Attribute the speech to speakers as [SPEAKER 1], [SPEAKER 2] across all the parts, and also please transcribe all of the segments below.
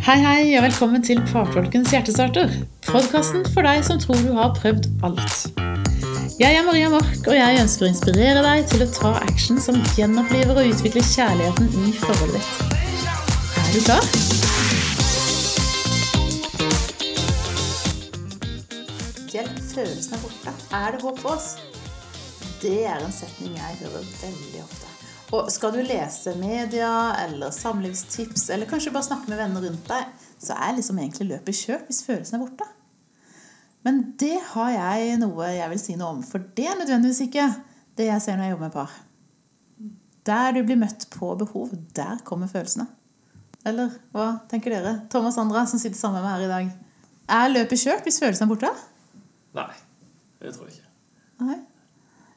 [SPEAKER 1] Hei, hei, og velkommen til Fagfolkens hjertestarter. Podkasten for deg som tror du har prøvd alt. Jeg er Maria Mork, og jeg ønsker å inspirere deg til å ta action som gjenoppliver og utvikler kjærligheten i forholdet ditt. Er du klar? Hjelp følelsene er borte. Er det håp for oss? Det er en setning jeg hører veldig ofte. Og skal du lese media eller samlivstips, eller kanskje bare snakke med venner rundt deg, så er liksom egentlig løpet kjørt hvis følelsen er borte. Men det har jeg noe jeg vil si noe om, for det er nødvendigvis ikke det jeg ser når jeg jobber med par. Der du blir møtt på behov, der kommer følelsene. Eller hva tenker dere? Thomas Andra, som sitter sammen med meg her i dag. Er løpet kjørt hvis følelsen er borte?
[SPEAKER 2] Nei, det tror jeg ikke.
[SPEAKER 1] Nei.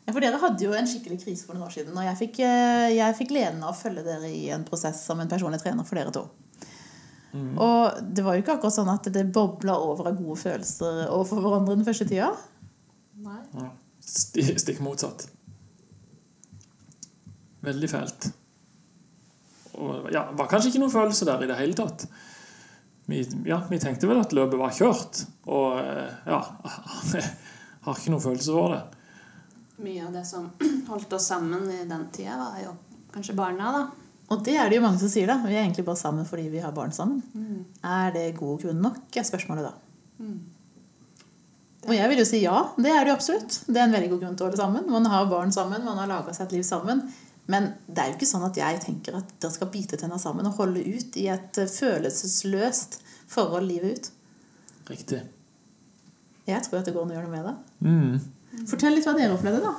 [SPEAKER 1] Ja, for dere hadde jo en skikkelig krise for noen år siden. Og jeg fikk, eh, jeg fikk gleden av å følge dere i en prosess som en personlig trener for dere to.
[SPEAKER 2] Mm.
[SPEAKER 1] Og det var jo ikke akkurat sånn at det bobla over av gode følelser overfor hverandre den første tida.
[SPEAKER 3] Nei.
[SPEAKER 2] Ja. Stikk motsatt. Veldig fælt. Og ja, det var kanskje ikke noen følelse der i det hele tatt. Vi, ja, vi tenkte vel at løpet var kjørt, og eh, ja Har ikke noen følelse for det.
[SPEAKER 3] Mye av det som holdt oss sammen i den tida, var jo kanskje barna, da.
[SPEAKER 1] Og det er det jo mange som sier, da. Vi er egentlig bare sammen fordi vi har barn sammen. Er det god grunn nok, er spørsmålet da. Og jeg vil jo si ja. Det er det jo absolutt. Det er en veldig god grunn til å holde sammen. Man har barn sammen, man har laga seg et liv sammen. Men det er jo ikke sånn at jeg tenker at dere skal bite tenna sammen og holde ut i et eh, følelsesløst forhold livet ut.
[SPEAKER 2] Riktig.
[SPEAKER 1] Jeg tror at det går an å gjøre noe med det.
[SPEAKER 2] Mm.
[SPEAKER 1] Fortell litt hva dere opplevde, da.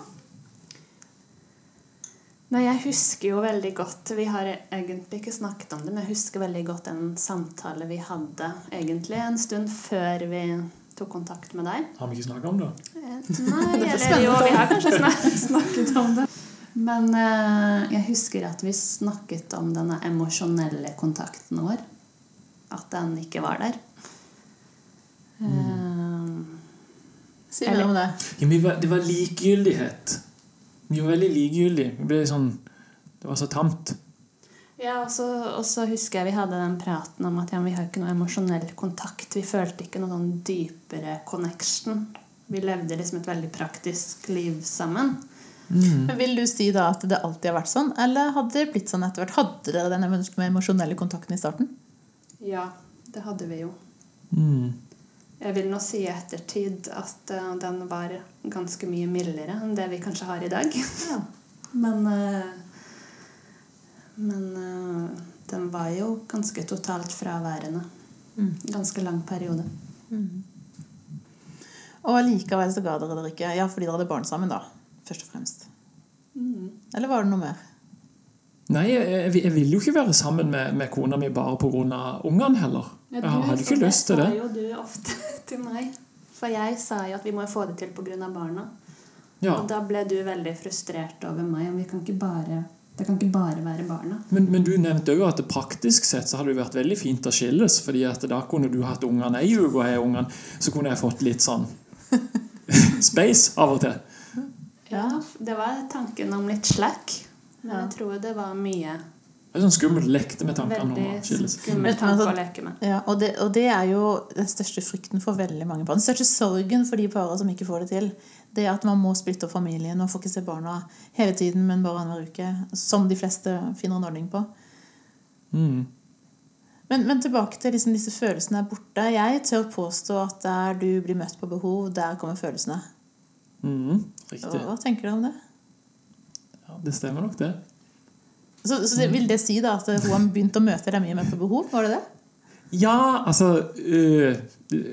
[SPEAKER 3] Nei, jeg husker jo veldig godt Vi har egentlig ikke snakket om det, men jeg husker veldig godt en samtale vi hadde egentlig en stund før vi tok kontakt med deg.
[SPEAKER 2] Har vi ikke snakket om det?
[SPEAKER 3] Eh, Nei,
[SPEAKER 1] Det er
[SPEAKER 3] eller jo, vi har kanskje snak snakket om det. Men eh, jeg husker at vi snakket om denne emosjonelle kontakten vår. At den ikke var der. Eh,
[SPEAKER 1] Si mer om det.
[SPEAKER 2] Ja, vi var, det var likegyldighet. Vi var veldig likegyldige. Vi ble sånn Det var så tamt.
[SPEAKER 3] Ja, og så, og så husker jeg vi hadde den praten om at ja, vi har ikke noe emosjonell kontakt. Vi følte ikke noe sånn dypere connection. Vi levde liksom et veldig praktisk liv sammen.
[SPEAKER 1] Men Vil du si da at det alltid har vært sånn, eller hadde det blitt sånn etter hvert? Hadde dere den emosjonelle kontakten i starten?
[SPEAKER 3] Ja, det hadde vi jo.
[SPEAKER 2] Mm.
[SPEAKER 3] Jeg vil nå si i ettertid at eh, den var ganske mye mildere enn det vi kanskje har i dag.
[SPEAKER 1] Ja.
[SPEAKER 3] Men eh, Men eh, den var jo ganske totalt fraværende. Ganske lang periode.
[SPEAKER 1] Og allikevel så ga dere dere ikke Ja, fordi dere hadde barn sammen, da. Først og fremst. Eller var det noe mer?
[SPEAKER 2] Nei, jeg, jeg, vil ville jo ikke være sammen med, med kona mi bare pga. ungene heller.
[SPEAKER 3] Ja,
[SPEAKER 2] Jeg
[SPEAKER 3] du-
[SPEAKER 2] hadde ikke lyst til det.
[SPEAKER 3] Det sa jo du ofte til meg. For jeg sa jo at vi må jo få det til pga. barna.
[SPEAKER 2] Ja.
[SPEAKER 3] Og da ble du veldig frustrert over meg. Og vi kan ikke bare, det kan ikke bare være barna.
[SPEAKER 2] Men, men du nevnte òg at det praktisk sett så hadde det vært veldig fint å skilles. fordi at da kunne du hatt ungene ei uke, og jeg ungene, så kunne jeg fått litt sånn space av og til.
[SPEAKER 3] Ja, Det var tanken om litt slack. Men jeg tror det var mye
[SPEAKER 2] Det er sånn skummelt lekte med tankene om å
[SPEAKER 3] veldig
[SPEAKER 2] skilles.
[SPEAKER 3] skummel tanke
[SPEAKER 1] altså-
[SPEAKER 3] å leke med.
[SPEAKER 1] Ja, og det, og det er jo den største frykten for veldig mange par. Den største sorgen for de parene som ikke får det til. Det at man må splitte opp familien og får ikke se barna hele tiden, men bare annenhver uke. Som de fleste finner en ordning på.
[SPEAKER 2] Mm.
[SPEAKER 1] Men, men tilbake til liksom disse følelsene er borte. Jeg tør påstå at der du blir møtt på behov, der kommer følelsene.
[SPEAKER 2] Mm.
[SPEAKER 1] Hva,
[SPEAKER 2] Riktig.
[SPEAKER 1] hva tenker du om det?
[SPEAKER 2] Ja, det stemmer nok, det.
[SPEAKER 1] Så, så det, Vil det si da at hun har begynt å møte deg mye mer på behov? Var det det?
[SPEAKER 2] Ja, altså øh, øh,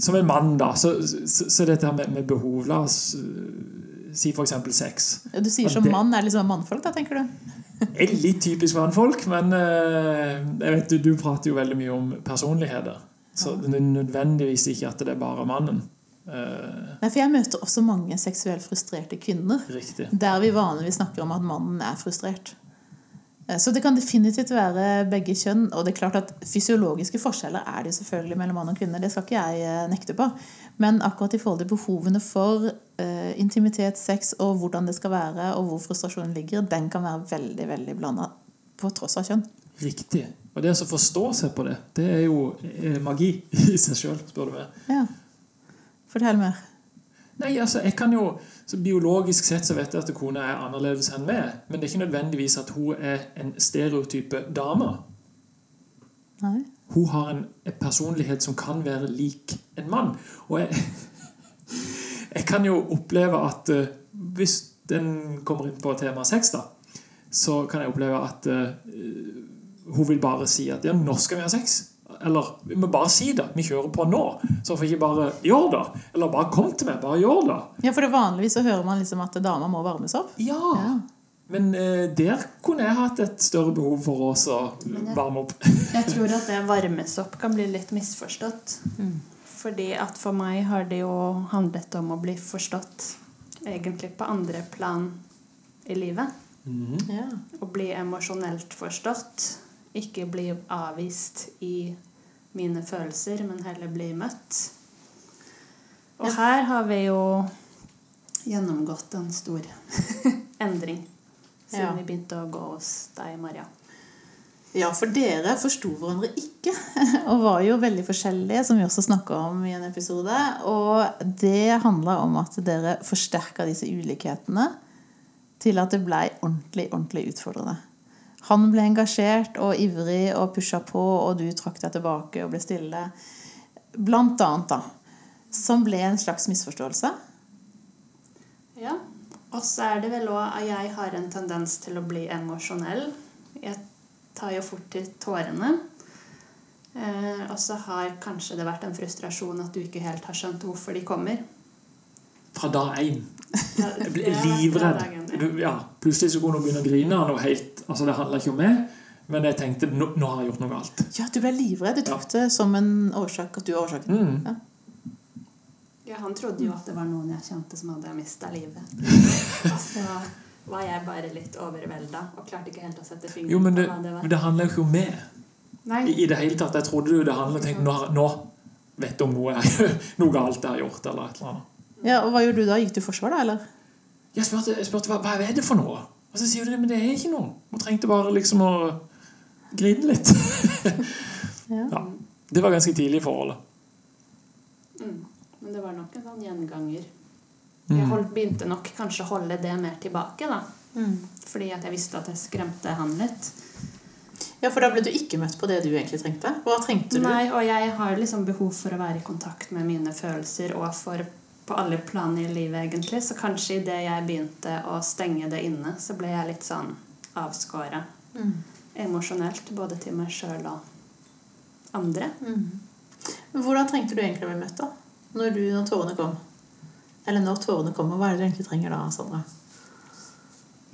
[SPEAKER 2] Som en mann, da, så, så, så dette med, med behov La oss øh, si eksempel sex.
[SPEAKER 1] Du sier som
[SPEAKER 2] det-
[SPEAKER 1] mann er liksom mannfolk, da, tenker du?
[SPEAKER 2] er litt typisk mannfolk, men øh, jeg vet du, du prater jo veldig mye om personligheter. Så det er nødvendigvis ikke at det er bare mannen. Eh,
[SPEAKER 1] Nei, for jeg møter også mange seksuelt frustrerte kvinner.
[SPEAKER 2] riktig.
[SPEAKER 1] Der vi vanligvis snakker om at mannen er frustrert. Eh, Så det kan definitivt være begge kjønn. Og det er klart at fysiologiske forskjeller er det selvfølgelig mellom mann og kvinne. Det skal ikke jeg eh, nekte på. Men akkurat i forhold til behovene for uh, intimitet, sex og hvordan det skal være, og hvor frustrasjonen ligger, den kan være veldig veldig blanda. på tross av kjønn.
[SPEAKER 2] Riktig. Og det å forstå seg på det, det er jo magi i seg sjøl, spør du meg.
[SPEAKER 1] Ja. Fortell mer.
[SPEAKER 2] Nei, altså, jeg kan jo så Biologisk sett så vet jeg at kona er annerledes enn meg, men det er ikke nødvendigvis at hun er en stereotype dame.
[SPEAKER 1] Nei.
[SPEAKER 2] Hun har en personlighet som kan være lik en mann. Og jeg, jeg kan jo oppleve at eh, hvis den kommer inn på tema sex, da, så kan jeg oppleve at uh, hun vil bare si at ja, nå skal vi ha sex. Eller vi må bare si det. Vi kjører på nå. Så får ikke bare gjør det? Eller bare kom til meg. Bare gjør det.
[SPEAKER 1] Ja, for det vanligvis så hører man liksom at damer må varmes opp.
[SPEAKER 2] Ja.
[SPEAKER 1] Ja.
[SPEAKER 2] Men eh, der kunne jeg hatt et større behov for å også varme opp.
[SPEAKER 3] Jeg tror at det varmes opp kan bli litt misforstått. Fordi at for meg har det jo handlet om å bli forstått egentlig på andre plan i livet.
[SPEAKER 2] Mm.
[SPEAKER 1] Ja.
[SPEAKER 3] Å bli emosjonelt forstått. Ikke bli avvist i mine følelser, men heller bli møtt. Og her har vi jo gjennomgått en stor endring siden
[SPEAKER 1] Ja.
[SPEAKER 3] vi begynte å gå hos deg, Maria.
[SPEAKER 1] Ja, for dere forsto hverandre ikke, og var jo veldig forskjellige, som vi også snakka om i en episode. Og det handla om at dere forsterka disse ulikhetene til at det blei ordentlig, ordentlig utfordrende. Han ble engasjert og ivrig og pusha på, og du trakk deg tilbake og ble stille. Blant annet, da. Som ble en slags misforståelse.
[SPEAKER 3] Ja. Og så er det vel òg at jeg har en tendens til å bli emosjonell. Jeg tar jo fort til tårene. Eh, og så har kanskje det vært en frustrasjon at du ikke helt har skjønt hvorfor de kommer.
[SPEAKER 2] Fra dag én. Jeg ble livredd.
[SPEAKER 3] ja.
[SPEAKER 2] Du, ja, plutselig så kunne hun begynne å grine. Noe helt, altså Det handla ikke om meg, men jeg tenkte nå, nå har jeg gjort noe galt.
[SPEAKER 1] Ja, du ble livredd. Du tok det som en årsak at du er årsaken.
[SPEAKER 2] Mm.
[SPEAKER 1] Ja.
[SPEAKER 3] Ja, han trodde jo at det var noen jeg kjente som hadde mista livet. Og så var jeg bare litt overvelda og klarte ikke helt å sette fingeren
[SPEAKER 2] Jo, men det,
[SPEAKER 3] på hva det
[SPEAKER 2] men
[SPEAKER 3] var.
[SPEAKER 2] det handler jo ikke om meg
[SPEAKER 3] Nei,
[SPEAKER 2] i, i det hele tatt. Jeg trodde jo det handla om nå, nå vet du om noe, noe galt jeg har gjort, eller et eller annet.
[SPEAKER 1] Ja, og hva gjorde du da? Gikk du i forsvar, da? eller?
[SPEAKER 2] Jeg spurte, jeg spurte hva, hva er det for noe? Og så sier du det, men det er ikke noe. Hun trengte bare liksom å grine litt.
[SPEAKER 1] Ja.
[SPEAKER 2] Ja. Det var ganske tidlig i forholdet.
[SPEAKER 3] mm. men det var nok en sånn gjenganger.
[SPEAKER 2] Mm.
[SPEAKER 3] Jeg holdt, begynte nok kanskje å holde det mer tilbake, da. Fordi at jeg visste at jeg skremte han litt.
[SPEAKER 1] Ja, for da ble du ikke møtt på det du egentlig trengte. Hva trengte du?
[SPEAKER 3] Nei, og jeg har liksom behov for å være i kontakt med mine følelser og for på alle plan i livet, egentlig. Så kanskje idet jeg begynte å stenge det inne, så ble jeg litt sånn avskåra.
[SPEAKER 1] Mm.
[SPEAKER 3] Emosjonelt, både til meg sjøl og andre.
[SPEAKER 1] Mm. Hvordan trengte du egentlig å bli møtt, da? Når, du, når tårene kom? Eller når tårene kommer, hva er det du egentlig trenger da, Sandra?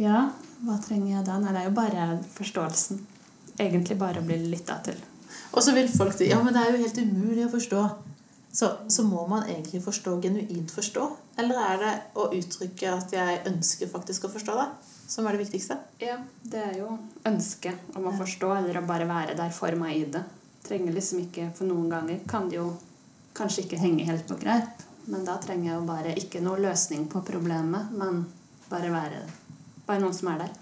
[SPEAKER 3] Ja, hva trenger jeg da? Nei, det er jo bare forståelsen. Egentlig bare å bli lytta til.
[SPEAKER 1] Og så vil folk si ja, men det er jo helt umulig å forstå. Så, så må man egentlig forstå, genuint forstå? Eller er det å uttrykke at jeg ønsker faktisk å forstå det, som er det viktigste?
[SPEAKER 3] Ja, det er jo ønsket om å forstå, eller å bare være der for meg i det. Trenger liksom ikke, For noen ganger kan det jo kanskje ikke henge helt på greip. Men da trenger jeg jo bare ikke noe løsning på problemet, men bare være bare noen som er der.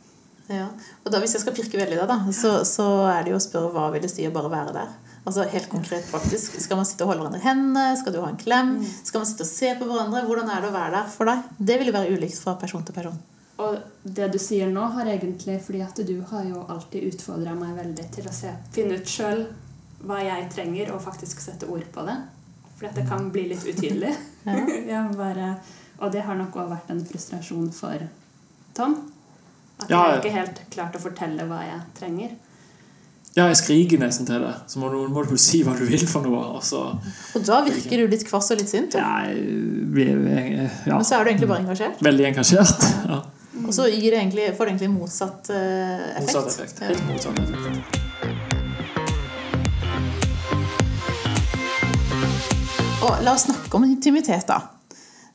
[SPEAKER 1] Ja. Og da hvis jeg skal pirke veldig i deg, da, så, så er det jo å spørre hva vil det si å bare være der? Altså Helt konkret praktisk. Skal man sitte og holde hverandre i hendene? Skal du ha en klem? Skal man sitte og se på hverandre? Hvordan er det å være der for deg? Det vil jo være ulikt fra person til person.
[SPEAKER 3] Og det du sier nå, har egentlig fordi at du har jo alltid utfordra meg veldig til å se, finne ut sjøl hva jeg trenger, og faktisk sette ord på det. For dette det kan bli litt utydelig.
[SPEAKER 1] Ja.
[SPEAKER 3] Bare, og det har nok òg vært en frustrasjon for Tom. At
[SPEAKER 2] Ja,
[SPEAKER 3] jeg
[SPEAKER 2] ja.
[SPEAKER 3] ikke helt klart å fortelle hva jeg trenger.
[SPEAKER 2] Ja, jeg skriker nesten til det. Så må du, må du si hva du vil for noe. Og så
[SPEAKER 1] Og da virker du litt kvass og litt sint.
[SPEAKER 2] ja, jeg blir jeg- ja,
[SPEAKER 1] Men så er du egentlig bare engasjert.
[SPEAKER 2] veldig engasjert. Ja.
[SPEAKER 1] Og så gir det egentlig, får det egentlig motsatt eh, effekt.
[SPEAKER 2] Motsatt effekt. Helt motsatt effekt.
[SPEAKER 1] Og la oss snakke om intimitet, da.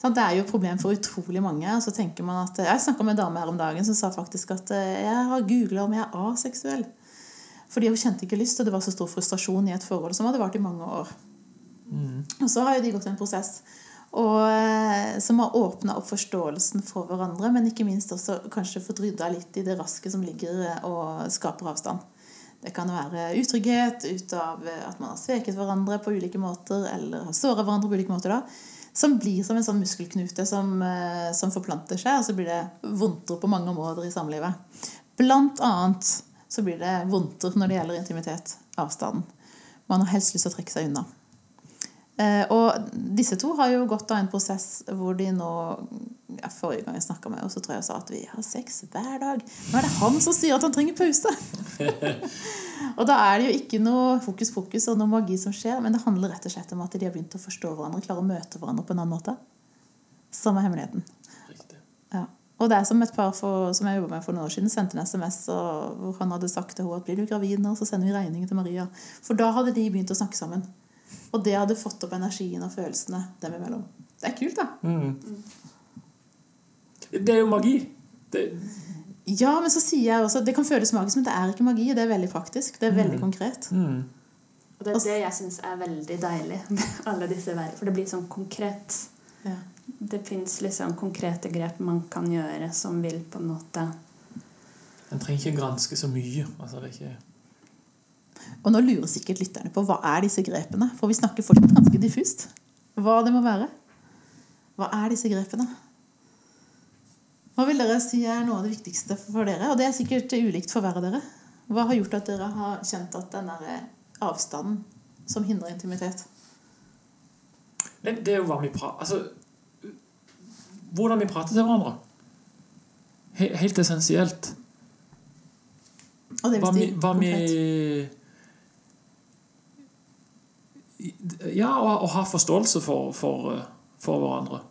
[SPEAKER 1] Det er jo et problem for utrolig mange. og så tenker man at, Jeg snakka med en dame her om dagen som sa faktisk at eh, jeg har googla om jeg er aseksuell. Fordi hun kjente ikke lyst, og det var så stor frustrasjon i et forhold som hadde vart i mange år. Og så har jo de gått en prosess. Og eh, som har åpna opp forståelsen for hverandre, men ikke minst også kanskje fått rydda litt i det raske som ligger eh, og skaper avstand. Det kan være utrygghet ut av eh, at man har sveket hverandre på ulike måter, eller har såra hverandre på ulike måter. da, Som blir som en sånn muskelknute som, som forplanter seg, og så blir det vondtere på mange områder i samlivet. Blant annet så blir det vondter når det gjelder intimitet, avstanden. Man har helst lyst til å trekke seg unna. Eh, og disse to har jo gått av en prosess hvor de nå ja, Forrige gang jeg snakka med henne, så tror jeg hun sa at vi har sex hver dag. Nå er det han som sier at han trenger pause! og da er det jo ikke noe fokus fokus og noe magi som skjer, men det handler rett og slett om at de har begynt å forstå hverandre, klare å møte hverandre på en annen måte. Som er hemmeligheten. Og det er som et par for, som jeg jobbet med for noen år siden, sendte en SMS og, hvor han hadde sagt til henne at blir du gravid nå, så sender vi regningen til Maria. For da hadde de begynt å snakke sammen. Og det hadde fått opp energien og følelsene dem imellom. Det er kult, da.
[SPEAKER 2] Mm. Det er jo magi. Det,
[SPEAKER 1] Ja, men så sier jeg også Det kan føles magisk, men det er ikke magi. Det er veldig praktisk. Det er veldig konkret.
[SPEAKER 2] mm.
[SPEAKER 3] Og det er det jeg syns er veldig deilig med alle disse verk. For det blir sånn konkret.
[SPEAKER 1] Ja.
[SPEAKER 3] Det fins liksom konkrete grep man kan gjøre som vil på en måte
[SPEAKER 2] En trenger ikke granske så mye. Altså, det er ikke
[SPEAKER 1] Og nå lurer sikkert lytterne på hva er disse grepene? For vi snakker fortsatt ganske diffust. Hva det må være. Hva er disse grepene? Hva vil dere si er noe av det viktigste for dere? Og det er sikkert ulikt for hver av dere. Hva har gjort at dere har kjent at den der avstanden som hindrer intimitet
[SPEAKER 2] Det, Det er jo hva vi prater Altså Hvordan vi prater til hverandre. Helt essensielt.
[SPEAKER 1] Og det
[SPEAKER 2] Hva vi, hva vi. Ja, å ha forståelse for, for, for hverandre.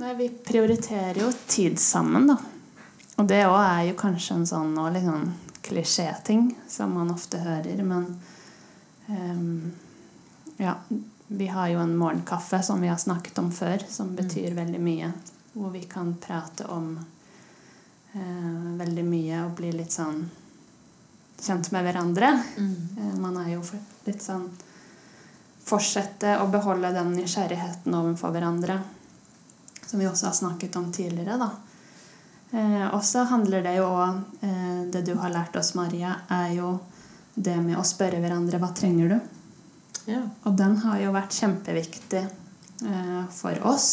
[SPEAKER 3] Nei, vi prioriterer jo tid sammen, da. Og det òg er jo kanskje en sånn og sånn klisjéting som man ofte hører, men um, Ja. Vi har jo en morgenkaffe som vi har snakket om før, som betyr veldig mye. Hvor vi kan prate om eh, veldig mye og bli litt sånn kjent med hverandre. Mm. man er jo litt sånn Fortsette å beholde den nysgjerrigheten overfor hverandre som vi også har snakket om tidligere. Da. Eh, og så handler det jo òg eh, Det du har lært oss, Maria, er jo det med å spørre hverandre hva trenger du?
[SPEAKER 1] Ja.
[SPEAKER 3] Og den har jo vært kjempeviktig eh, for oss.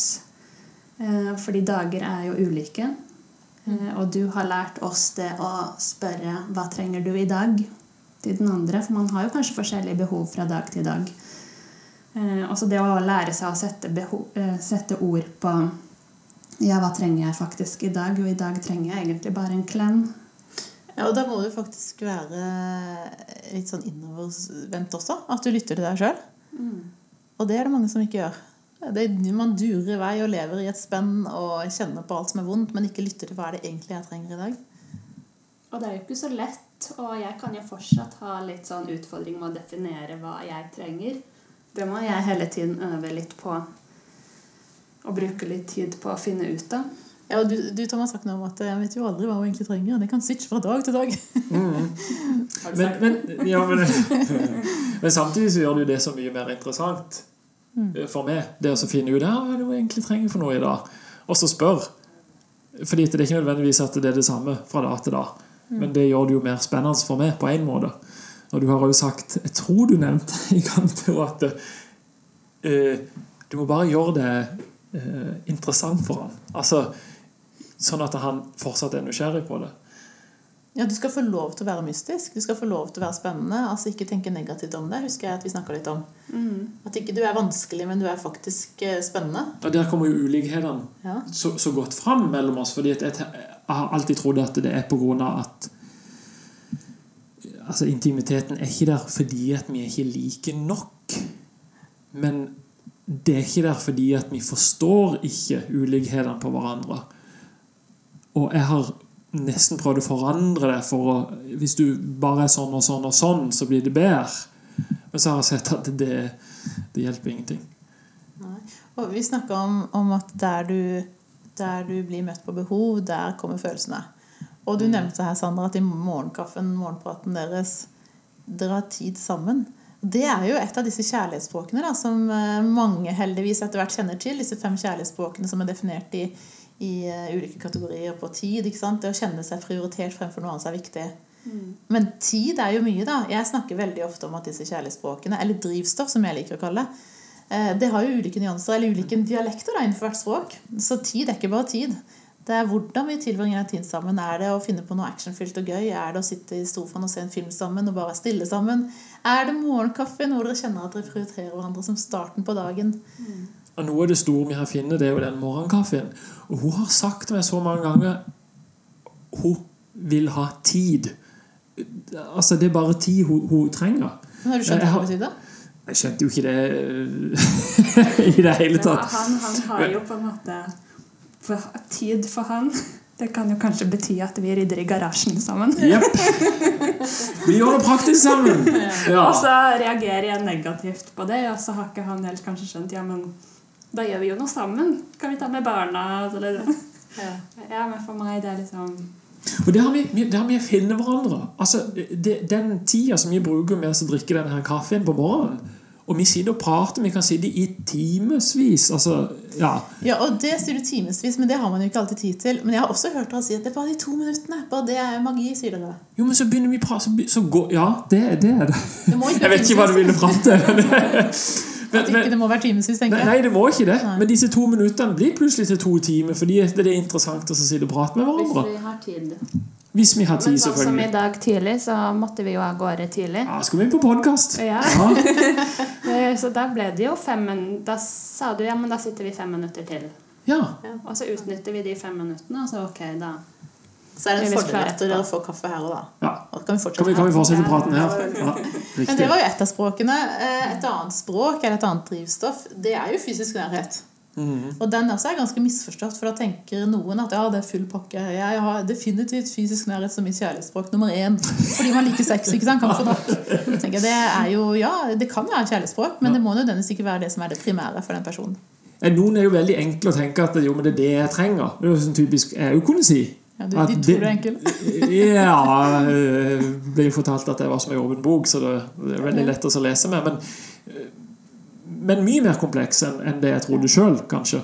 [SPEAKER 3] Eh, fordi dager er jo ulike. Eh, og du har lært oss det å spørre hva trenger du i dag til den andre. For man har jo kanskje forskjellige behov fra dag til dag. Eh, også det å lære seg å sette, beho eh, sette ord på ja, hva trenger jeg faktisk i dag? Jo, i dag trenger jeg egentlig bare en klem.
[SPEAKER 1] Ja, og da må du faktisk være litt sånn innovervendt også. At du lytter til deg sjøl. Og det er det mange som ikke gjør. Det, man durer i vei og lever i et spenn og kjenner på alt som er vondt, men ikke lytter til hva er det egentlig jeg trenger i dag.
[SPEAKER 3] Og det er jo ikke så lett, og jeg kan jo fortsatt ha litt sånn utfordring med å definere hva jeg trenger. Det må jeg hele tiden øve litt på. Og bruke litt tid på å finne ut av.
[SPEAKER 1] Ja, og du, du Thomas snakket om at jeg vet jo aldri hva hun egentlig trenger. Det kan switche fra dag til dag.
[SPEAKER 2] Men, men, ja, men, men samtidig så gjør det jo det så mye mer interessant mm. for meg. Det å så finne ut ja, hva hun egentlig trenger for noe i dag. Og så spør. Fordi det er ikke nødvendigvis at det er det samme fra dag til dag. Men det gjør det jo mer spennende for meg på en måte. Og du har jo sagt Jeg tror du nevnte en gang til at uh, du må bare gjøre det uh, interessant for han. Altså sånn at han fortsatt er nysgjerrig på det.
[SPEAKER 1] Ja, Du skal få lov til å være mystisk. Du skal få lov til å være spennende. Altså Ikke tenke negativt om det. husker jeg at vi litt om. At ikke du er vanskelig, men du er faktisk eh, spennende.
[SPEAKER 2] Og der kommer jo ulikhetene
[SPEAKER 1] Ja.
[SPEAKER 2] så, så godt fram mellom oss. fordi at jeg, jeg har alltid trodd at det er på grunn av at altså Intimiteten er ikke der fordi at vi er ikke like nok. Men det er ikke der fordi at vi forstår ikke ulikhetene på hverandre. Og jeg har nesten prøvd å forandre det for å Hvis du bare er sånn og sånn og sånn, så blir det bedre. Men så har jeg sett at det, det hjelper ingenting.
[SPEAKER 1] Nei. Og vi snakka om, om at der du, der du blir møtt på behov, der kommer følelsene. Og du nevnte her, Sandra, at i morgenkaffen, morgenpraten deres, dere har tid sammen. Det er jo et av disse kjærlighetsspråkene da, som eh, mange heldigvis etter hvert kjenner til. Disse fem kjærlighetsspråkene som er definert i, i eh, ulike kategorier på tid. Det å kjenne seg prioritert fremfor noe annet som er viktig. Men tid er jo mye, da. Jeg snakker veldig ofte om at disse kjærlighetsspråkene, eller drivstoff, som jeg liker å kalle det, eh, det har jo ulike nyanser, eller ulike dialekter da, innenfor hvert språk. Så tid er ikke bare tid. Det er hvordan vi tilbringer den tiden sammen. Er det å finne på noe actionfylt og gøy? Er det å sitte i sofaen og se en film sammen og bare være stille sammen? Er det morgenkaffe, noe dere kjenner at dere prioriterer hverandre som starten på dagen?
[SPEAKER 2] Og noe av det store vi har funnet, det er jo den morgenkaffen. Og hun har sagt meg så mange ganger hun vil ha tid. Altså, det er bare tid hun, hun trenger.
[SPEAKER 1] Har du skjønt hva det betyr? da?
[SPEAKER 2] Jeg skjønte jo ikke det i det hele
[SPEAKER 3] Ja,
[SPEAKER 2] tatt.
[SPEAKER 3] han, han har jo på en måte for, Tid for han Det kan jo kanskje bety at vi rydder i garasjen sammen.
[SPEAKER 2] Yep. Vi gjør det praktisk sammen. Ja.
[SPEAKER 3] Og så reagerer jeg negativt på det, og så har ikke han helt kanskje skjønt Ja, men da gjør vi jo noe sammen. Kan vi ta med barna? Eller,
[SPEAKER 1] Ja.
[SPEAKER 3] ja, men for meg det er liksom
[SPEAKER 2] Og det har vi, det har vi finne hverandre. Altså, det, den tida som vi bruker med å drikke denne her kaffen på morgenen, og vi sitter og prater, vi kan sitte i timevis. Altså, ja.
[SPEAKER 1] Ja, og det sier du timevis, men det har man jo ikke alltid tid til. Men jeg har også hørt dere si at det er bare de to minuttene. Bare det er magi, sier dere.
[SPEAKER 2] Jo, men så begynner vi å prate, så, så går Ja, det, det er det.
[SPEAKER 1] Det
[SPEAKER 2] Jeg vet ikke hva du ville fram til. Men,
[SPEAKER 1] At ikke det må være timevis, tenker jeg.
[SPEAKER 2] nei, det må ikke det.
[SPEAKER 1] Nei.
[SPEAKER 2] Men disse to minuttene blir plutselig til to timer, fordi det er interessant å sitte og prate med hverandre.
[SPEAKER 3] Hvis vi har tid.
[SPEAKER 2] Hvis vi har
[SPEAKER 3] Men
[SPEAKER 2] tid,
[SPEAKER 3] Men som i dag tidlig, så måtte vi jo av gårde tidlig.
[SPEAKER 2] Ja, skal vi inn på podkast?
[SPEAKER 3] Ja.
[SPEAKER 2] Ja.
[SPEAKER 3] Eh, Så da ble det jo fem minutter Da sa du ja, men da sitter vi fem minutter til.
[SPEAKER 2] ja.
[SPEAKER 3] Og så utnytter vi de fem minuttene, og så ok, da.
[SPEAKER 1] Så er det en fordel at dere får kaffe her og da.
[SPEAKER 2] ja.
[SPEAKER 1] Og kan vi fortsette,
[SPEAKER 2] Kan vi, kan vi fortsette praten her?
[SPEAKER 3] ja,
[SPEAKER 2] Ja,
[SPEAKER 1] Men det var jo et av språkene. Eh, Et annet språk eller et annet drivstoff, det er jo fysisk nærhet.
[SPEAKER 2] Mm.
[SPEAKER 1] Og den også er ganske misforstått, for da tenker noen at ja, det er full pakke. Jeg har definitivt fysisk nærhet som mitt kjærlighetsspråk nummer én. Fordi man liker sex, ikke sant? Kan få nok. Tenker Det er jo, ja, det kan være kjærlighetsspråk, men det må nødvendigvis ikke være det som er det primære for den personen.
[SPEAKER 2] Noen er jo veldig enkle å tenke at jo, men det er det jeg trenger. Det er jo sånn typisk jeg jo kunne si.
[SPEAKER 1] Ja, du, de
[SPEAKER 2] det-
[SPEAKER 1] tror du er enkel.
[SPEAKER 2] Ja jeg ble fortalt at det var som en åpen bok, så det, det er veldig lett å lese med. Men, eh, men mye mer kompleks enn det jeg trodde sjøl, kanskje.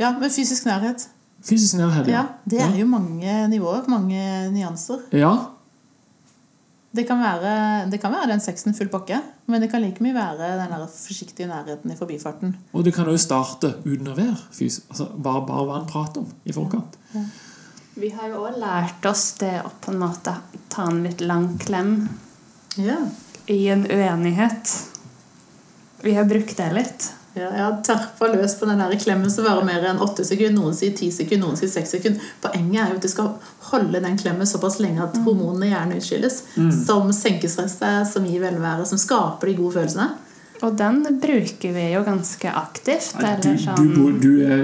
[SPEAKER 1] Ja, men fysisk nærhet.
[SPEAKER 2] Fysisk nærhet,
[SPEAKER 1] Ja, det er jo mange nivåer, mange nyanser.
[SPEAKER 2] Ja.
[SPEAKER 1] Det kan være, det kan være den sexen full pakke, men det kan like mye være den der forsiktige nærheten i forbifarten.
[SPEAKER 2] Og det kan jo starte uten å være fysisk. Altså, bare, bare hva en prater om i forkant.
[SPEAKER 3] Vi har jo òg lært oss det å på en måte ta en litt lang klem
[SPEAKER 1] Ja.
[SPEAKER 3] i en uenighet. Vi har brukt det litt.
[SPEAKER 1] Ja, jeg har terpa løs på den der klemmen som varer mer enn åtte sekunder. Noen sier ti sekunder, noen sier seks sekunder. Poenget er jo at du skal holde den klemmen såpass lenge at hormonene gjerne utskilles. Som senker stresset, som gir velvære, som skaper de gode følelsene.
[SPEAKER 3] Og den bruker vi jo ganske aktivt.
[SPEAKER 2] Nei, Du,
[SPEAKER 3] Eller
[SPEAKER 2] du,
[SPEAKER 3] sånn
[SPEAKER 2] bo- du er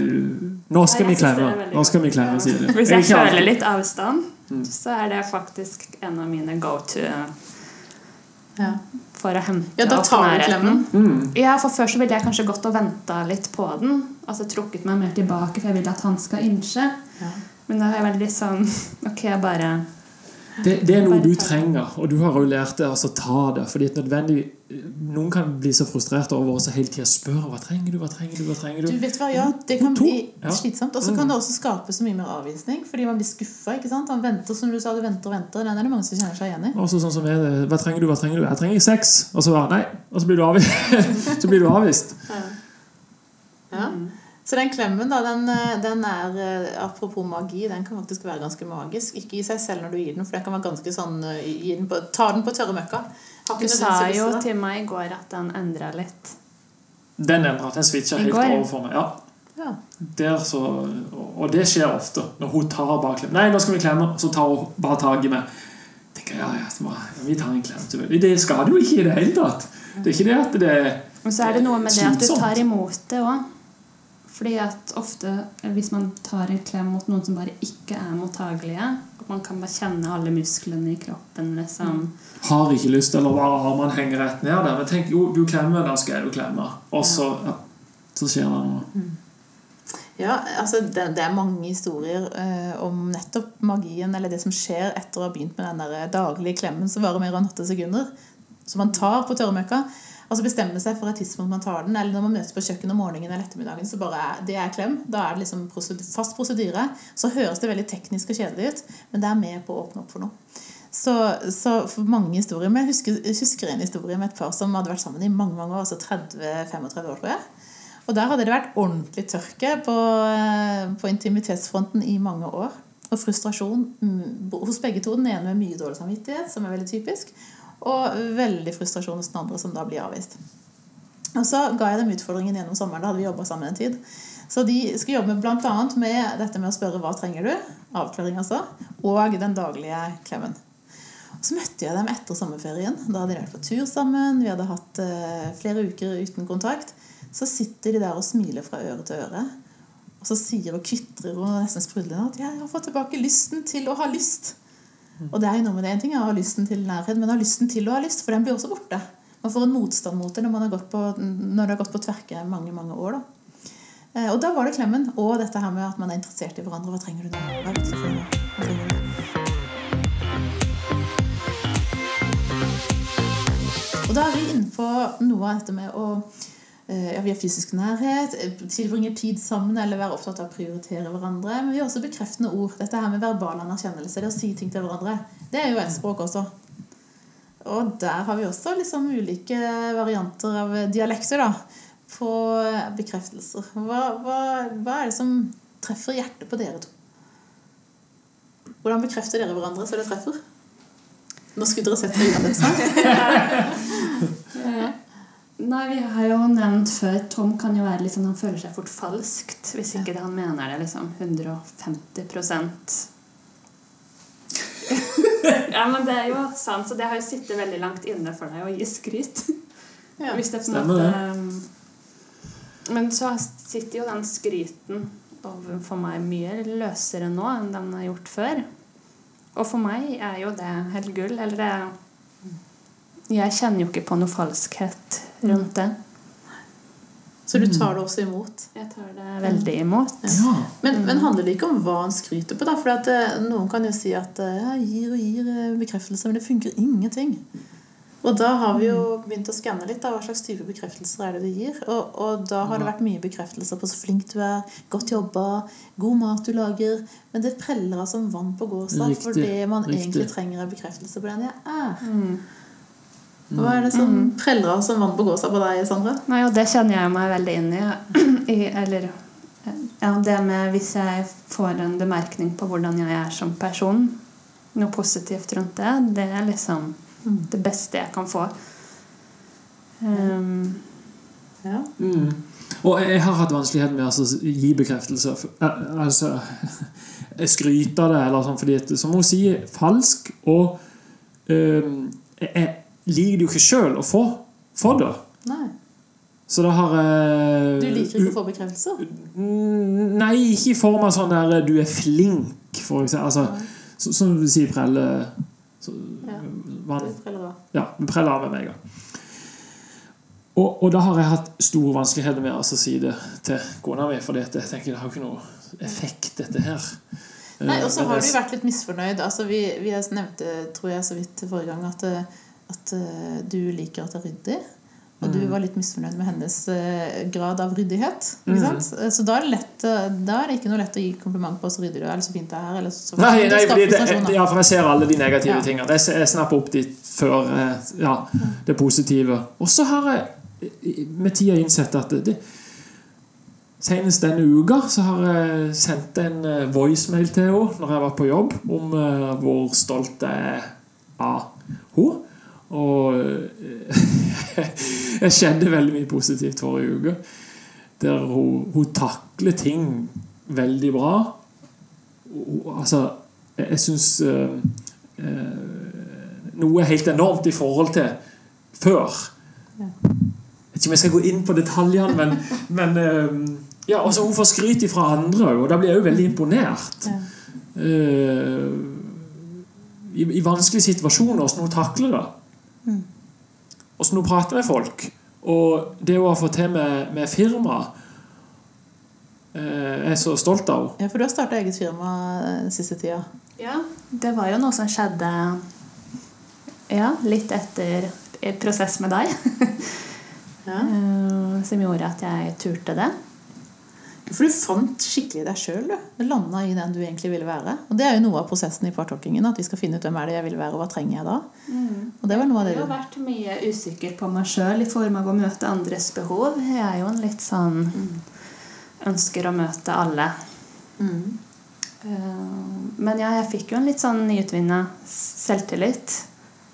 [SPEAKER 2] Nå skal vi klemme. Nå skal vi klemme, sier du.
[SPEAKER 3] Hvis jeg føler litt avstand, så er det faktisk en av mine go to
[SPEAKER 1] Ja.
[SPEAKER 3] For å hente
[SPEAKER 1] Ja, da tar opp
[SPEAKER 3] nærheten.
[SPEAKER 2] Mm.
[SPEAKER 3] Ja, for Før så ville jeg kanskje gått og venta litt på den. Altså trukket meg mer tilbake, for jeg vil at han skal innse.
[SPEAKER 1] Ja.
[SPEAKER 3] Men da er jeg veldig sånn Ok, jeg bare
[SPEAKER 2] Det, det er noe du trenger, og du har jo lært det, altså, ta det. fordi et nødvendig, Noen kan bli så frustrert over å hele tida spørre hva trenger du, hva trenger du, hva trenger
[SPEAKER 1] Du
[SPEAKER 2] du?
[SPEAKER 1] vet hva, ja, Det kan bli
[SPEAKER 2] Ja.
[SPEAKER 1] slitsomt. Og så kan det også skape så mye mer avvisning, fordi man blir skuffa. Han venter, som du sa, du venter og venter. Den er det mange som kjenner seg igjen i.
[SPEAKER 2] Også sånn som er det, Hva trenger du, hva trenger du? Jeg trenger sex. Og så, bare, nei, og så blir du avvist. så blir du avvist.
[SPEAKER 1] Ja. Så den klemmen, da, den, eh, den er eh, Apropos magi, den kan faktisk være ganske magisk. Ikke i seg selv når du gir den, for den kan være ganske sånn eh, den på, Ta den på tørre møkka. Har
[SPEAKER 3] Du sa jo
[SPEAKER 1] til det.
[SPEAKER 3] til meg i går at den endra litt.
[SPEAKER 2] Den endra. Den switcha helt
[SPEAKER 3] går.
[SPEAKER 2] over for meg. ja.
[SPEAKER 1] Ja.
[SPEAKER 2] Der så, og det skjer ofte. Når hun tar bare klem. Nei, nå skal vi klemme. Så tar hun bare tak i meg. tenker ja, ja, Vi tar en klem. til Det skal du ikke i det hele tatt. Det er ikke det at det er
[SPEAKER 3] Og så er det noe med det at du tar imot det òg. Fordi at ofte hvis man tar en klem mot noen som bare ikke er mottagelige At man kan bare kjenne alle musklene i kroppen, liksom.
[SPEAKER 2] Har ikke lyst, eller bare armene henger rett ned der. Men tenk, jo, du klemmer, da skal jeg jo klemme. Og så, ja, så skjer det noe.
[SPEAKER 1] Ja, altså det, det er mange historier eh, om nettopp magien, eller det som skjer etter å ha begynt med den der daglige klemmen som varer mer enn åtte sekunder. som man tar på tørrmøkka. Og så bestemme seg for et tidspunkt man tar den, eller når man møtes på kjøkkenet om morgenen eller ettermiddagen, så bare er, det er klem. Da er det liksom fast prosedyre. Så høres det veldig teknisk og kjedelig ut, men det er med på å åpne opp for noe. Så, så for mange historier Men jeg husker, husker en historie med et par som hadde vært sammen i mange mange år, altså 30-35 år, tror jeg. Og der hadde det vært ordentlig tørke på, eh, på intimitetsfronten i mange år. Og frustrasjon mm, hos begge to. Den ene med mye dårlig samvittighet, som er veldig typisk. Og veldig frustrasjon hos den andre, som da blir avvist. Og så ga jeg dem utfordringen gjennom sommeren. Da hadde vi jobba sammen en tid. Så de skulle jobbe bl.a. med dette med å spørre hva trenger du? Avklaring, altså. Og den daglige klemmen. Så møtte jeg dem etter sommerferien. Da hadde de vært på tur sammen. Vi hadde hatt eh, flere uker uten kontakt. Så sitter de der og smiler fra øre til øre. Og så sier og kvitrer og nesten sprudler at 'jeg har fått tilbake lysten til å ha lyst'. Og det er jo noe med det. En ting er å ha lysten til nærhet, men å ha lysten til å ha lyst, for den blir også borte. Man får en motstand mot det når, man har gått på, når det har gått på tverke mange mange år. da. Eh, Og da var det klemmen og dette her med at man er interessert i hverandre. Hva trenger du nå? Hva er viktig for? Og da er vi inne på noe av dette med å ja, Vi har fysisk nærhet, tilbringer tid sammen eller være opptatt av å prioritere hverandre. Men vi har også bekreftende ord. Dette her med verbal anerkjennelse, det å si ting til hverandre. Det er jo ett språk også. Og der har vi også liksom ulike varianter av dialekter da, på bekreftelser. Hva, hva, hva er det som treffer hjertet på dere to? Hvordan bekrefter dere hverandre så det treffer? Nå skulle dere sett øynene deres.
[SPEAKER 3] Nei, vi har jo nevnt før Tom kan jo være litt sånn Han føler seg fort falskt hvis ikke det han mener det liksom 150% Ja, men det er jo sant, så det har jo sittet veldig langt inne for deg å gi skryt.
[SPEAKER 1] Ja.
[SPEAKER 3] Hvis det på en
[SPEAKER 2] Stemmer
[SPEAKER 3] det. Men så sitter jo den skryten overfor meg mye løsere nå enn den har gjort før. Og for meg er jo det helt gull. Eller det Jeg kjenner jo ikke på noe falskhet rundt det.
[SPEAKER 1] Så du tar det også imot.
[SPEAKER 3] Jeg tar det veldig imot.
[SPEAKER 2] Ja.
[SPEAKER 1] Men, men handler det ikke om hva han skryter på? da? For at, eh, Noen kan jo si at eh, jeg gir og gir bekreftelser, men det funker ingenting. Og da har vi jo begynt å skanne litt av hva slags type bekreftelser er det du gir. Og, og da har det vært mye bekreftelser på så flink du er, godt jobba, god mat du lager. Men det preller av som vann på gåsa. For det man
[SPEAKER 2] riktig.
[SPEAKER 1] egentlig trenger, er bekreftelse på den jeg er.
[SPEAKER 3] Mm.
[SPEAKER 1] Hva er det som preller av som vann på gåsa på deg, Sandra?
[SPEAKER 3] Nei, og det kjenner jeg meg veldig inn i. I Eller ja, det med hvis jeg får en bemerkning på hvordan jeg er som person, noe positivt rundt det, det er liksom det beste jeg kan få. Um,
[SPEAKER 1] Ja.
[SPEAKER 2] Mm. Og jeg har hatt vanskelighet med altså, å gi bekreftelse. Altså skryte av det, eller sånn, fordi at, som hun sier, falsk. Og um, jeg liker du ikke sjøl å få, for det.
[SPEAKER 1] Nei.
[SPEAKER 2] Så det har eh,
[SPEAKER 1] Du liker ikke å få bekreftelser?
[SPEAKER 2] Mm, Nei, ikke i form av sånn der du er flink, for eksempel. Altså, så, som du sier, prelle så,
[SPEAKER 1] Ja.
[SPEAKER 2] vann.
[SPEAKER 1] Preller av.
[SPEAKER 2] Ja, preller av med meg. Og, og da har jeg hatt store vanskeligheter med altså, å si det til kona mi, for jeg tenker det har ikke noe effekt, dette her.
[SPEAKER 1] Nei,
[SPEAKER 2] Eh,
[SPEAKER 1] og så har
[SPEAKER 2] vi
[SPEAKER 1] du vært litt misfornøyd. Altså, vi, vi nevnte, tror jeg, så vidt forrige gang at, eh, at eh, du liker at det er ryddig. Og du
[SPEAKER 2] Mm.
[SPEAKER 1] var litt misfornøyd med hennes eh, grad av ryddighet.
[SPEAKER 2] Mm.
[SPEAKER 1] Eh, Så da er, det lett, da er det ikke noe lett å gi kompliment på så ryddig du er, eller så fint det er. Eller så,
[SPEAKER 2] Nei, nei det,
[SPEAKER 1] det,
[SPEAKER 2] ja, for jeg ser alle de negative
[SPEAKER 1] Ja.
[SPEAKER 2] tingene. Jeg, jeg snapper opp de før ja, det positive. Og så har jeg med tida innsett at det, Senest denne uka så har jeg sendt en voicemail til henne når jeg var på jobb, om hvor stolt jeg er av henne. Og eh, jeg kjente veldig mye positivt forrige uke. Der hun, hun takler ting veldig bra. Hun- Altså, jeg, jeg syns noe er helt enormt i forhold til før. Jeg vet ikke om jeg skal gå inn på detaljene, men, men uh, ja, altså Hun får skryt fra andre og da blir jeg jo veldig imponert.
[SPEAKER 1] Ja.
[SPEAKER 2] Eh, i, I vanskelige situasjoner, hvordan hun takler det.
[SPEAKER 1] Mm.
[SPEAKER 2] Hvordan hun prater med folk. Og det hun har fått til med, med firma eh, er så stolt av henne.
[SPEAKER 1] Ja, for du har starta eget firma den siste tida.
[SPEAKER 3] ja, det var jo noe som skjedde ja, litt etter prosess med deg
[SPEAKER 1] Ja.
[SPEAKER 3] eh, som gjorde at jeg turte det.
[SPEAKER 1] For du fant skikkelig deg sjøl. Du Du landa i den du egentlig ville være. Og det er jo noe av prosessen i partolkingen. At vi skal finne ut hvem er det jeg vil være, og hva trenger jeg da. Og det var noe av det
[SPEAKER 3] Jeg har vært mye usikker på meg sjøl i form av å møte andres behov. Jeg er jo en litt sånn Ønsker å møte alle.
[SPEAKER 1] mm.
[SPEAKER 3] Eh, Men ja, jeg fikk jo en litt sånn nyutvinna selvtillit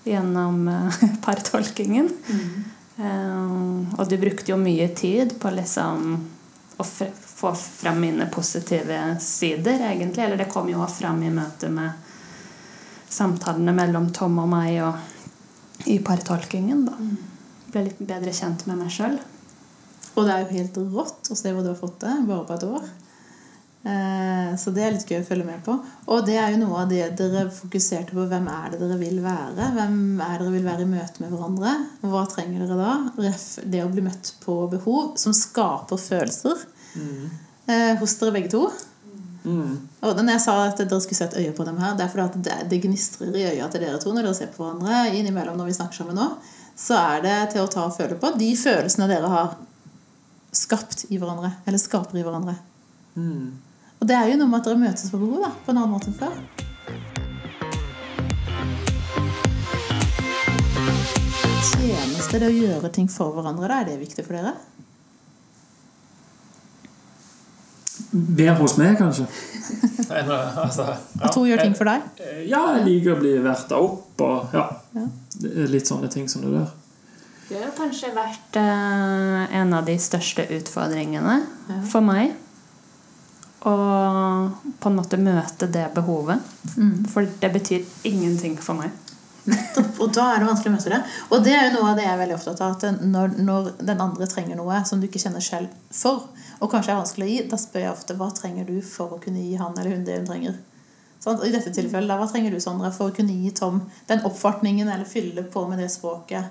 [SPEAKER 3] gjennom eh, partolkingen. Mm. Og du brukte jo mye tid på liksom å få fram mine positive sider, egentlig. Eller det kom jo fram i møtet med samtalene mellom Tom og meg og i partolkingen, da. Ble litt bedre kjent med meg sjøl.
[SPEAKER 1] Og det er jo helt rått å se hvor du har fått det bare på et år. Eh, Så det er litt gøy å følge med på. Og det er jo noe av det dere fokuserte på. Hvem er det dere vil være? Hvem er dere vil være i møte med hverandre? Hva trenger dere da? Ref det å bli møtt på behov som skaper følelser eh, hos dere begge to.
[SPEAKER 2] Mm.
[SPEAKER 1] Og når jeg sa at dere skulle sette et øye på dem her, det er fordi at det, det gnistrer i øya til dere to når dere ser på hverandre innimellom når vi snakker sammen nå. Så er det til å ta og føle på de følelsene dere har skapt i hverandre. Eller skaper i hverandre.
[SPEAKER 2] Mm.
[SPEAKER 1] Og det er jo noe med at dere møtes på behov da, på en annen måte enn før. Tjeneste det å gjøre ting for hverandre, da er det viktig for dere?
[SPEAKER 2] Være hos meg, kanskje? Altså,
[SPEAKER 1] At hun gjør ting for deg?
[SPEAKER 2] Eh, Ja, jeg liker å bli verta opp, og ja.
[SPEAKER 1] Ja.
[SPEAKER 2] Det litt sånne ting som det der.
[SPEAKER 3] Det har kanskje vært eh, en av de største utfordringene
[SPEAKER 1] Ja.
[SPEAKER 3] for meg. Å på en måte møte det behovet.
[SPEAKER 1] Mm.
[SPEAKER 3] For det betyr ingenting for meg.
[SPEAKER 1] Og da er det vanskelig å møte det. Og det er jo noe av det jeg er veldig opptatt av. At når, når den andre trenger noe som du ikke kjenner selv for, og kanskje er vanskelig å gi, da spør jeg ofte hva trenger du for å kunne gi han eller hun det hun trenger. Sånn, I dette tilfellet, da, hva trenger du, Sondre, for å kunne gi Tom den oppfartningen eller fylle på med det språket,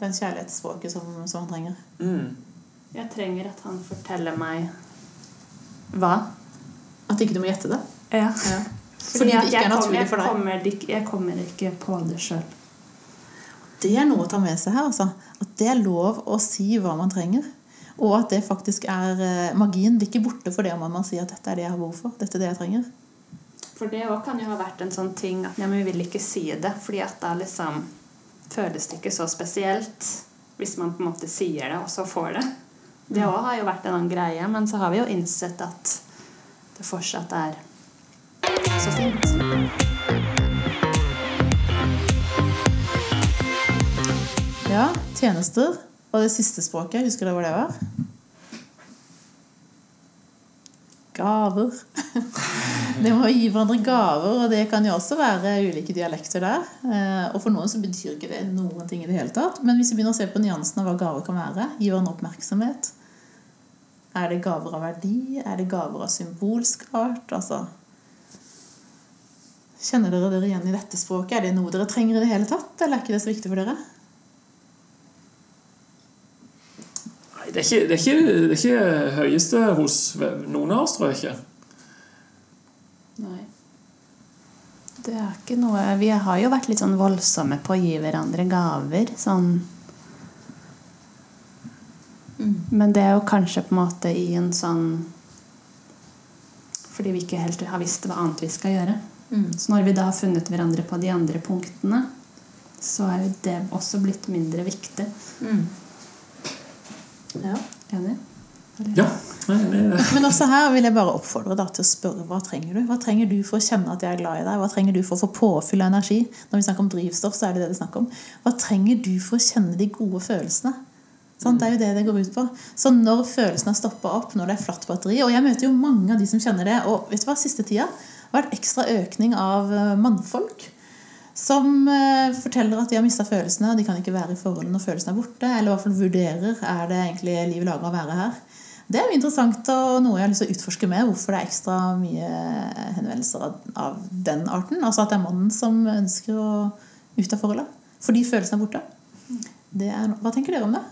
[SPEAKER 1] den kjærlighetsspråket som, som han trenger?
[SPEAKER 2] Mm.
[SPEAKER 3] Jeg trenger at han forteller meg hva.
[SPEAKER 1] At ikke du må gjette det?
[SPEAKER 3] Ja.
[SPEAKER 1] Fordi det ikke er naturlig for deg.
[SPEAKER 3] Kommer, ikke- jeg kommer ikke på det sjøl.
[SPEAKER 1] Det er noe å ta med seg her. Altså. At det er lov å si hva man trenger. Og at det faktisk er eh, Magien blir ikke borte for det om man sier at dette er det jeg har behov for. Dette er det jeg trenger.
[SPEAKER 3] For det òg kan jo ha vært en sånn ting at ja, men vi vil ikke si det, fordi at da liksom føles det ikke så spesielt hvis man på en måte sier det, og så får det. Det òg har jo vært en annen greie, men så har vi jo innsett at det fortsatt er så fint.
[SPEAKER 1] Ja, tjenester. Og det siste språket, husker dere hva det var? Gaver. Det må gi hverandre gaver, og det kan jo også være ulike dialekter der. Eh, Og for noen så betyr ikke det noen ting i det hele tatt. Men hvis vi begynner å se på nyansene av hva gaver kan være, gi hverandre oppmerksomhet. Er det gaver av verdi? Er det gaver av symbolsk art? Altså Kjenner dere dere igjen i dette språket? Er det noe dere trenger i det hele tatt, eller er ikke det så viktig for dere?
[SPEAKER 2] Det er, ikke, det, er ikke, det er ikke høyeste hos noen av oss, tror jeg ikke.
[SPEAKER 3] Nei. Det er ikke noe Vi har jo vært litt sånn voldsomme på å gi hverandre gaver. Sånn Men det er jo kanskje på en måte i en sånn Fordi vi ikke helt har visst hva annet vi skal gjøre. Så når vi da har funnet hverandre på de andre punktene, så er jo det også blitt mindre viktig.
[SPEAKER 1] Ja.
[SPEAKER 3] Enig?
[SPEAKER 2] Ja. Nei, det,
[SPEAKER 1] Men også her vil jeg bare oppfordre deg til å spørre hva trenger du Hva trenger du for å kjenne at jeg er glad i deg? Hva trenger du for å få påfyll av energi? Når vi snakker om drivstoff, så er det det det er om. Hva trenger du for å kjenne de gode følelsene? Sånn, Det er jo det det går ut på. Så når følelsene har stoppa opp, når det er flatt batteri Og jeg møter jo mange av de som kjenner det. Og vet du hva, siste tida har vært ekstra økning av eh, mannfolk som eh, forteller at de har mista følelsene, og de kan ikke være i forholdet når følelsene er borte. Eller i hvert fall vurderer er det egentlig livet laga å være her. Det er jo interessant og noe jeg har lyst til å utforske mer. Hvorfor det er ekstra mye henvendelser av, den arten. Altså at det er mannen som ønsker å ut av forholdet. Fordi følelsene er borte. Er, hva tenker dere om det?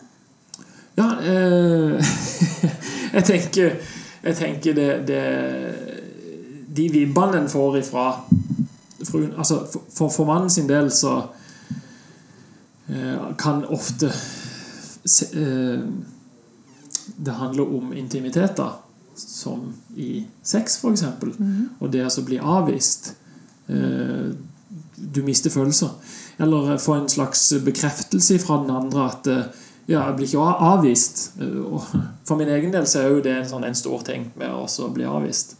[SPEAKER 2] ja eh, Jeg tenker, jeg tenker det, det De vibbene en får ifra fruen Altså, for, for, mannen sin del så eh, kan ofte eh, Det handler om intimitet, da. Som i sex, for eksempel. Og det å bli avvist. Eh, du mister følelser. Eller få en slags bekreftelse fra den andre at ja, jeg blir ikke avvist. For min egen del så er jo det en, sånn, en stor ting med å bli avvist.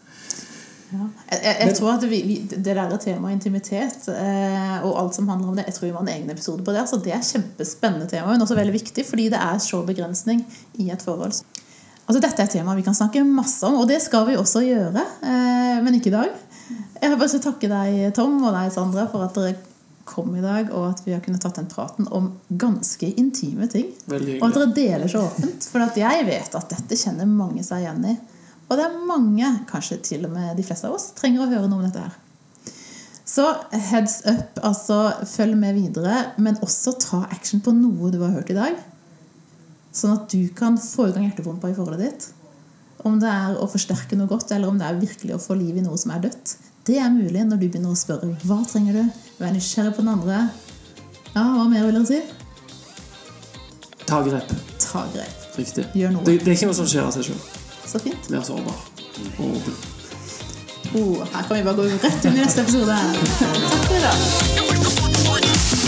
[SPEAKER 1] Ja. Jeg, jeg, tror at vi, vi, Det der temaet intimitet eh, og alt som handler om det Jeg tror vi må ha en egen episode på det. Altså, det er et kjempespennende tema, men også veldig viktig fordi det er så begrensning i et forhold. Altså, dette er et tema vi kan snakke masse om, og det skal vi også gjøre. Eh, men ikke i dag. Jeg vil bare takke deg, Tom, og deg, Sandra, for at dere kom i dag, og at vi har kunnet tatt den praten om ganske intime ting. Og at dere deler så åpent. For at jeg vet at dette kjenner mange seg igjen i. Og det er mange, kanskje til og med de fleste av oss, trenger å høre noe om dette her. Så heads up, altså følg med videre, men også ta action på noe du har hørt i dag. Sånn at du kan få i gang hjertepumpa i forholdet ditt. Om det er å forsterke noe godt, eller om det er virkelig å få liv i noe som er dødt. Det er mulig når du begynner å spørre hva trenger du? Vær nysgjerrig på den andre. Ja, hva mer vil dere si?
[SPEAKER 2] Ta grep.
[SPEAKER 1] Ta grep.
[SPEAKER 2] Riktig.
[SPEAKER 1] Gjør noe.
[SPEAKER 2] Det, det er ikke noe som skjer av seg sjøl
[SPEAKER 1] så fint.
[SPEAKER 2] Det så bra. Og
[SPEAKER 1] oh, her kan vi bare gå rett inn i neste episode. Takk for i dag.